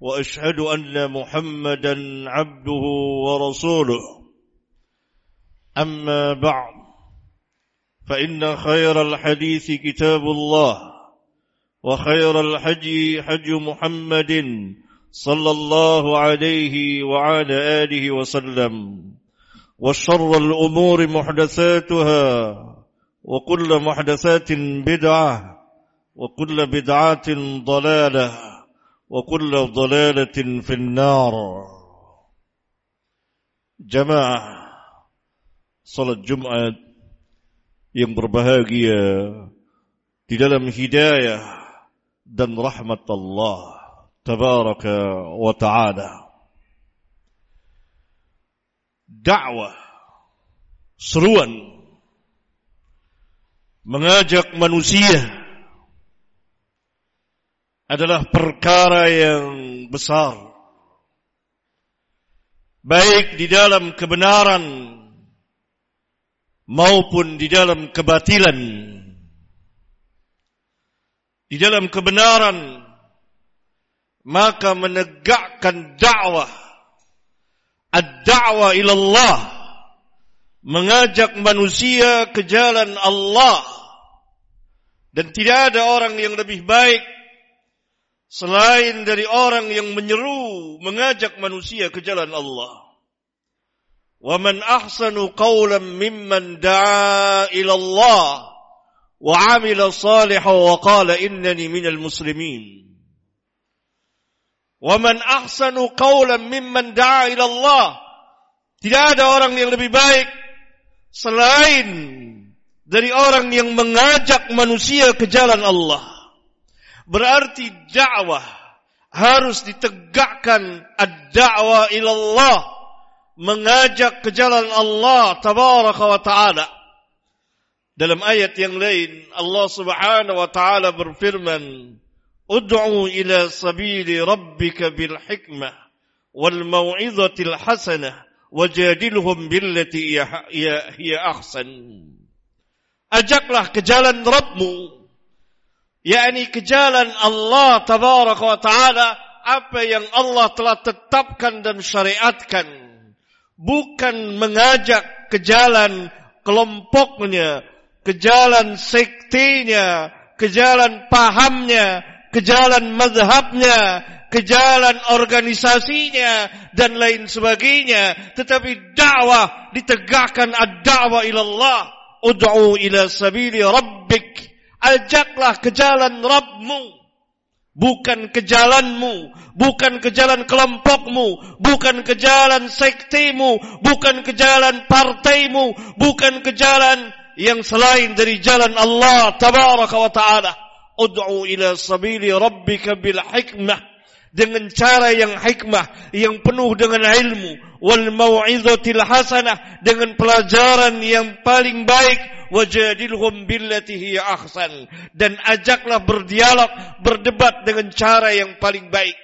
وأشهد أن محمدا عبده ورسوله. أما بعد فإن خير الحديث كتاب الله وخير الحج حج محمد صلى الله عليه وعلى آله وسلم. وشر الأمور محدثاتها وكل محدثات بدعة وكل بدعة ضلالة. وكل ضلالة في النار جماعة صلاة جمعة yang berbahagia di dalam hidayah dan rahmat Allah tabaraka wa ta'ala dakwah seruan mengajak manusia adalah perkara yang besar. Baik di dalam kebenaran maupun di dalam kebatilan. Di dalam kebenaran maka menegakkan dakwah ad-da'wah ila Allah mengajak manusia ke jalan Allah dan tidak ada orang yang lebih baik selain dari orang yang menyeru mengajak manusia ke jalan Allah. Wa man ahsanu qawlan mimman da'a ila Allah wa 'amila salihan wa qala innani minal muslimin. Wa man ahsanu qawlan mimman da'a ila Allah tidak ada orang yang lebih baik selain dari orang yang mengajak manusia ke jalan Allah. Berarti dakwah harus ditegakkan ad-da'wah ila Allah mengajak ke jalan Allah tabaraka wa taala. Dalam ayat yang lain Allah Subhanahu wa taala berfirman, "Ud'u ila sabili rabbika bil hikmah wal mau'izatil hasanah wajadilhum billati hiya ahsan." Ajaklah ke jalan Rabbmu yakni ke jalan Allah tabaraka wa taala apa yang Allah telah tetapkan dan syariatkan. Bukan mengajak ke jalan kelompoknya ke jalan sektenya ke jalan pahamnya ke jalan mazhabnya ke jalan organisasinya dan lain sebagainya. Tetapi dakwah ditegakkan ad-da'wah ila Allah ud'u ila sabili rabbik ajaklah ke jalan Rabbmu. Bukan ke jalanmu, bukan ke jalan kelompokmu, bukan ke jalan sektimu, bukan ke jalan partaimu, bukan ke jalan yang selain dari jalan Allah tabaraka wa ta'ala. Ud'u ila sabili rabbika bil hikmah. Dengan cara yang hikmah, yang penuh dengan ilmu. Wal mau'izatil hasanah. Dengan pelajaran yang paling baik wajadilhum billati hiya ahsan dan ajaklah berdialog berdebat dengan cara yang paling baik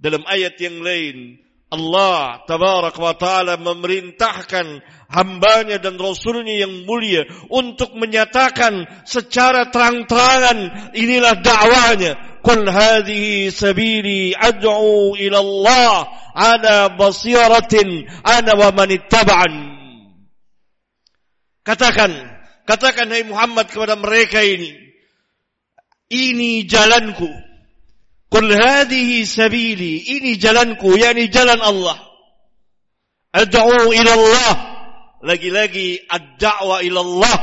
dalam ayat yang lain Allah tabarak wa taala memerintahkan hambanya dan rasulnya yang mulia untuk menyatakan secara terang-terangan inilah dakwanya hadhihi sabili ad'u ila Allah ala basiratin ana wa man ittaba'an Katakan, katakan hai Muhammad kepada mereka ini. Ini jalanku. Qul hadhihi sabili, ini jalanku, yakni jalan Allah. Ad'u ila Allah. Lagi-lagi ad-da'wa ila Allah.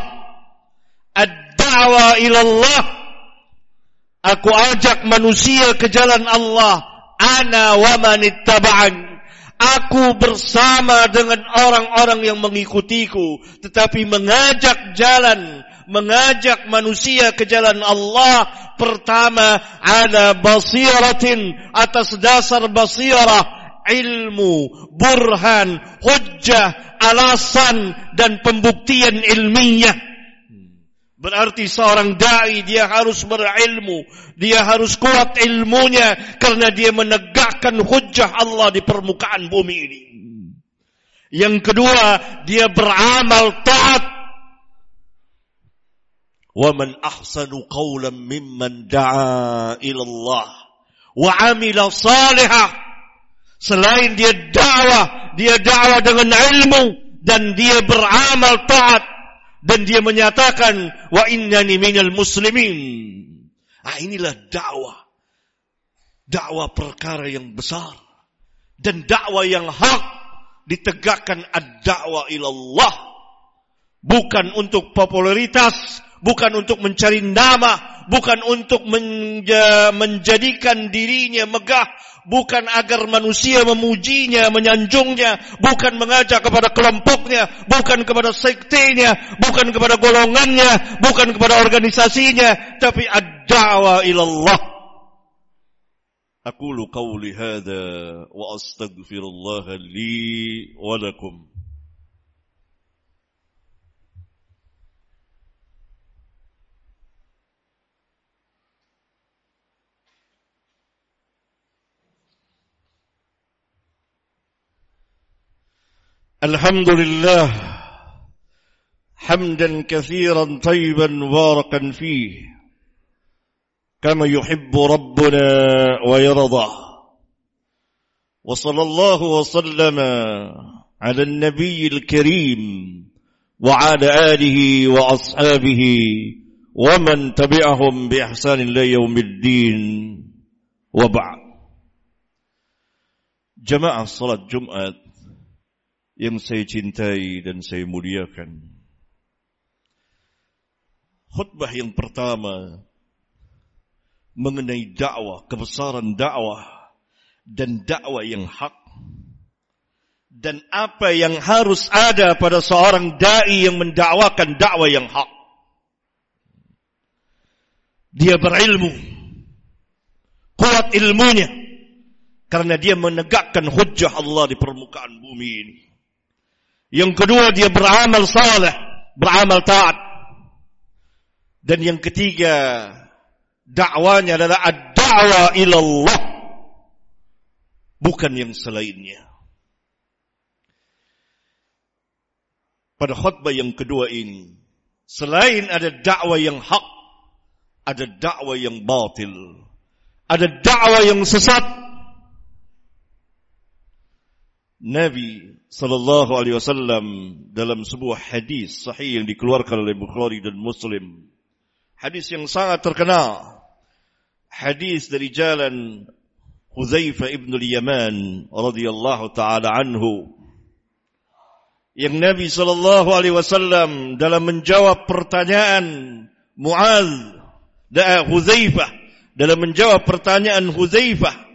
Ad-da'wa ila Allah. Aku ajak manusia ke jalan Allah. Ana wa man ittaba'an. Aku bersama dengan orang-orang yang mengikutiku. Tetapi mengajak jalan, mengajak manusia ke jalan Allah pertama ada basiratin atas dasar basirah ilmu, burhan, hujjah, alasan dan pembuktian ilmiah. Berarti seorang da'i dia harus berilmu. Dia harus kuat ilmunya. Karena dia menegakkan hujjah Allah di permukaan bumi ini. Yang kedua, dia beramal taat. وَمَنْ أَحْسَنُ قَوْلًا مِمَّنْ دَعَا إِلَى اللَّهِ وَعَمِلَ صَالِحًا Selain dia dakwah, dia dakwah dengan ilmu dan dia beramal taat dan dia menyatakan wa innani minal muslimin. Ah inilah dakwah. Dakwah perkara yang besar dan dakwah yang hak ditegakkan ad-dakwah ila Allah bukan untuk popularitas, bukan untuk mencari nama, bukan untuk menja menjadikan dirinya megah, bukan agar manusia memujinya, menyanjungnya, bukan mengajak kepada kelompoknya, bukan kepada sektenya, bukan kepada golongannya, bukan kepada organisasinya, tapi ad-da'wa ila Allah. Aqulu qawli hadha wa astaghfirullah li الحمد لله حمدا كثيرا طيبا مباركا فيه كما يحب ربنا ويرضى. وصلى الله وسلم على النبي الكريم وعلى آله وأصحابه ومن تبعهم بإحسان الله يوم الدين. وبعد. جماعة صلاة جمعة yang saya cintai dan saya muliakan. Khutbah yang pertama mengenai dakwah, kebesaran dakwah dan dakwah yang hak dan apa yang harus ada pada seorang dai yang mendakwakan dakwah yang hak. Dia berilmu, kuat ilmunya, karena dia menegakkan hujjah Allah di permukaan bumi ini. Yang kedua dia beramal saleh, beramal taat. Dan yang ketiga dakwanya adalah ad-da'wa ila Allah. Bukan yang selainnya. Pada khutbah yang kedua ini, selain ada dakwah yang hak, ada dakwah yang batil. Ada dakwah yang sesat. Nabi sallallahu alaihi wasallam dalam sebuah hadis sahih yang dikeluarkan oleh Bukhari dan Muslim. Hadis yang sangat terkenal. Hadis dari jalan Huzaifah ibn al-Yaman radhiyallahu taala anhu. Yang Nabi sallallahu alaihi wasallam dalam menjawab pertanyaan Muaz dan Huzaifah dalam menjawab pertanyaan Huzaifah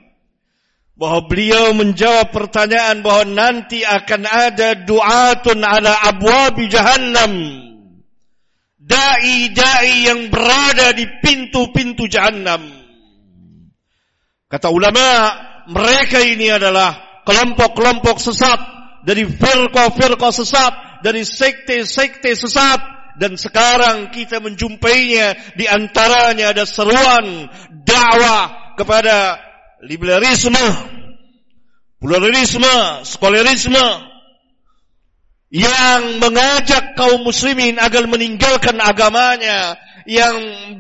bahwa beliau menjawab pertanyaan bahwa nanti akan ada du'atun ala abwabi jahannam. Dai-dai yang berada di pintu-pintu jahannam. Kata ulama, mereka ini adalah kelompok-kelompok sesat dari firqa-firqa sesat, dari sekte-sekte sesat dan sekarang kita menjumpainya di antaranya ada seruan dakwah kepada liberalisme, pluralisme, sekularisme yang mengajak kaum muslimin agar meninggalkan agamanya yang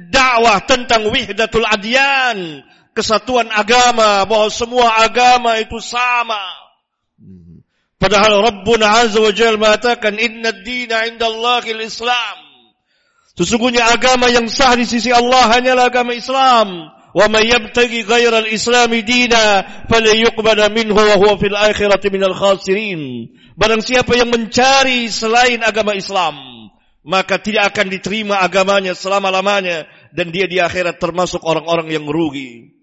dakwah tentang wihdatul adyan, kesatuan agama bahwa semua agama itu sama. Padahal Rabbuna Azza wa Jalla mengatakan inna ad-dina 'inda Allahil Islam. Sesungguhnya agama yang sah di sisi Allah hanyalah agama Islam. ومن يبتغي غير الإسلام دينا فلن يقبل منه وهو في الآخرة من الخاسرين Barang siapa yang mencari selain agama Islam Maka tidak akan diterima agamanya selama-lamanya Dan dia di akhirat termasuk orang-orang yang rugi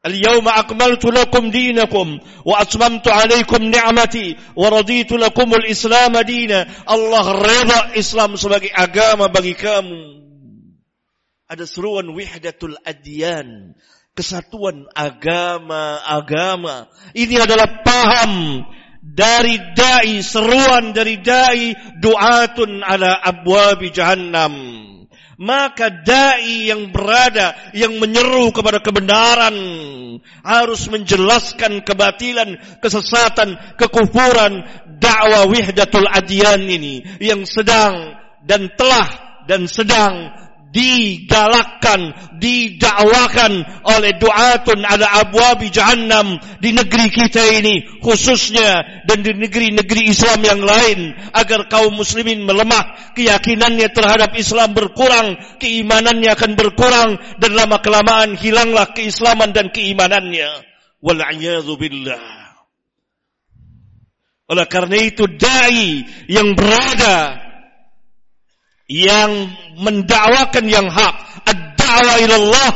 اليوم أكملت لكم دينكم وأتممت عليكم نعمتي ورضيت لكم الإسلام دينا الله رضا إسلام sebagai agama bagi kamu ada seruan wihdatul adyan. Kesatuan agama-agama ini adalah paham dari dai seruan dari dai duatun ala abwabi jahannam. Maka dai yang berada yang menyeru kepada kebenaran harus menjelaskan kebatilan, kesesatan, kekufuran dakwah wihdatul adyan ini yang sedang dan telah dan sedang digalakkan, didakwakan oleh duatun ala abwabi jahannam di negeri kita ini khususnya dan di negeri-negeri Islam yang lain agar kaum muslimin melemah keyakinannya terhadap Islam berkurang keimanannya akan berkurang dan lama kelamaan hilanglah keislaman dan keimanannya. Wal billah. Oleh karena itu dai yang berada yang mendakwakan yang hak ad-da'wa ila Allah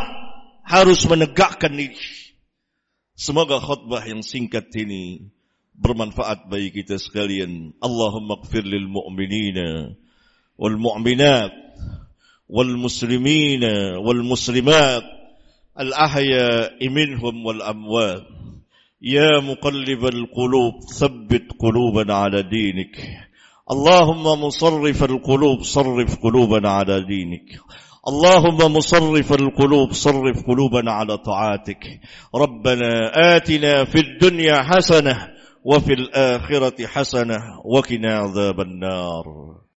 harus menegakkan ini semoga khutbah yang singkat ini bermanfaat bagi kita sekalian. Allahumma ighfir lil mu'minina wal mu'minat wal muslimina wal muslimat al ahya minhum wal amwat. Ya muqallibal qulub thabbit qulubana ala dinik اللهم مصرف القلوب صرف قلوبنا على دينك. اللهم مصرف القلوب صرف قلوبنا على طاعاتك. ربنا آتنا في الدنيا حسنة وفي الآخرة حسنة وكنا عذاب النار.